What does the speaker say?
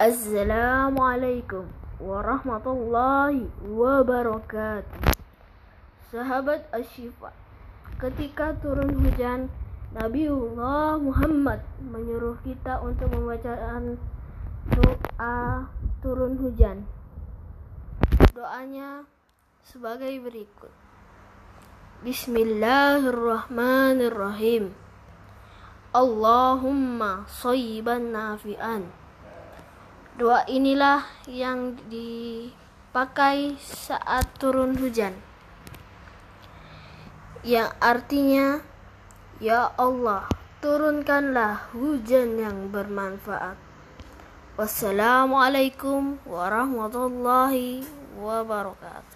Assalamualaikum warahmatullahi wabarakatuh. Sahabat Asyifa, ketika turun hujan, Nabiullah Muhammad menyuruh kita untuk membacaan doa turun hujan. Doanya sebagai berikut. Bismillahirrahmanirrahim. Allahumma soyiban nafi'an. Doa inilah yang dipakai saat turun hujan. Yang artinya, Ya Allah, turunkanlah hujan yang bermanfaat. Wassalamualaikum warahmatullahi wabarakatuh.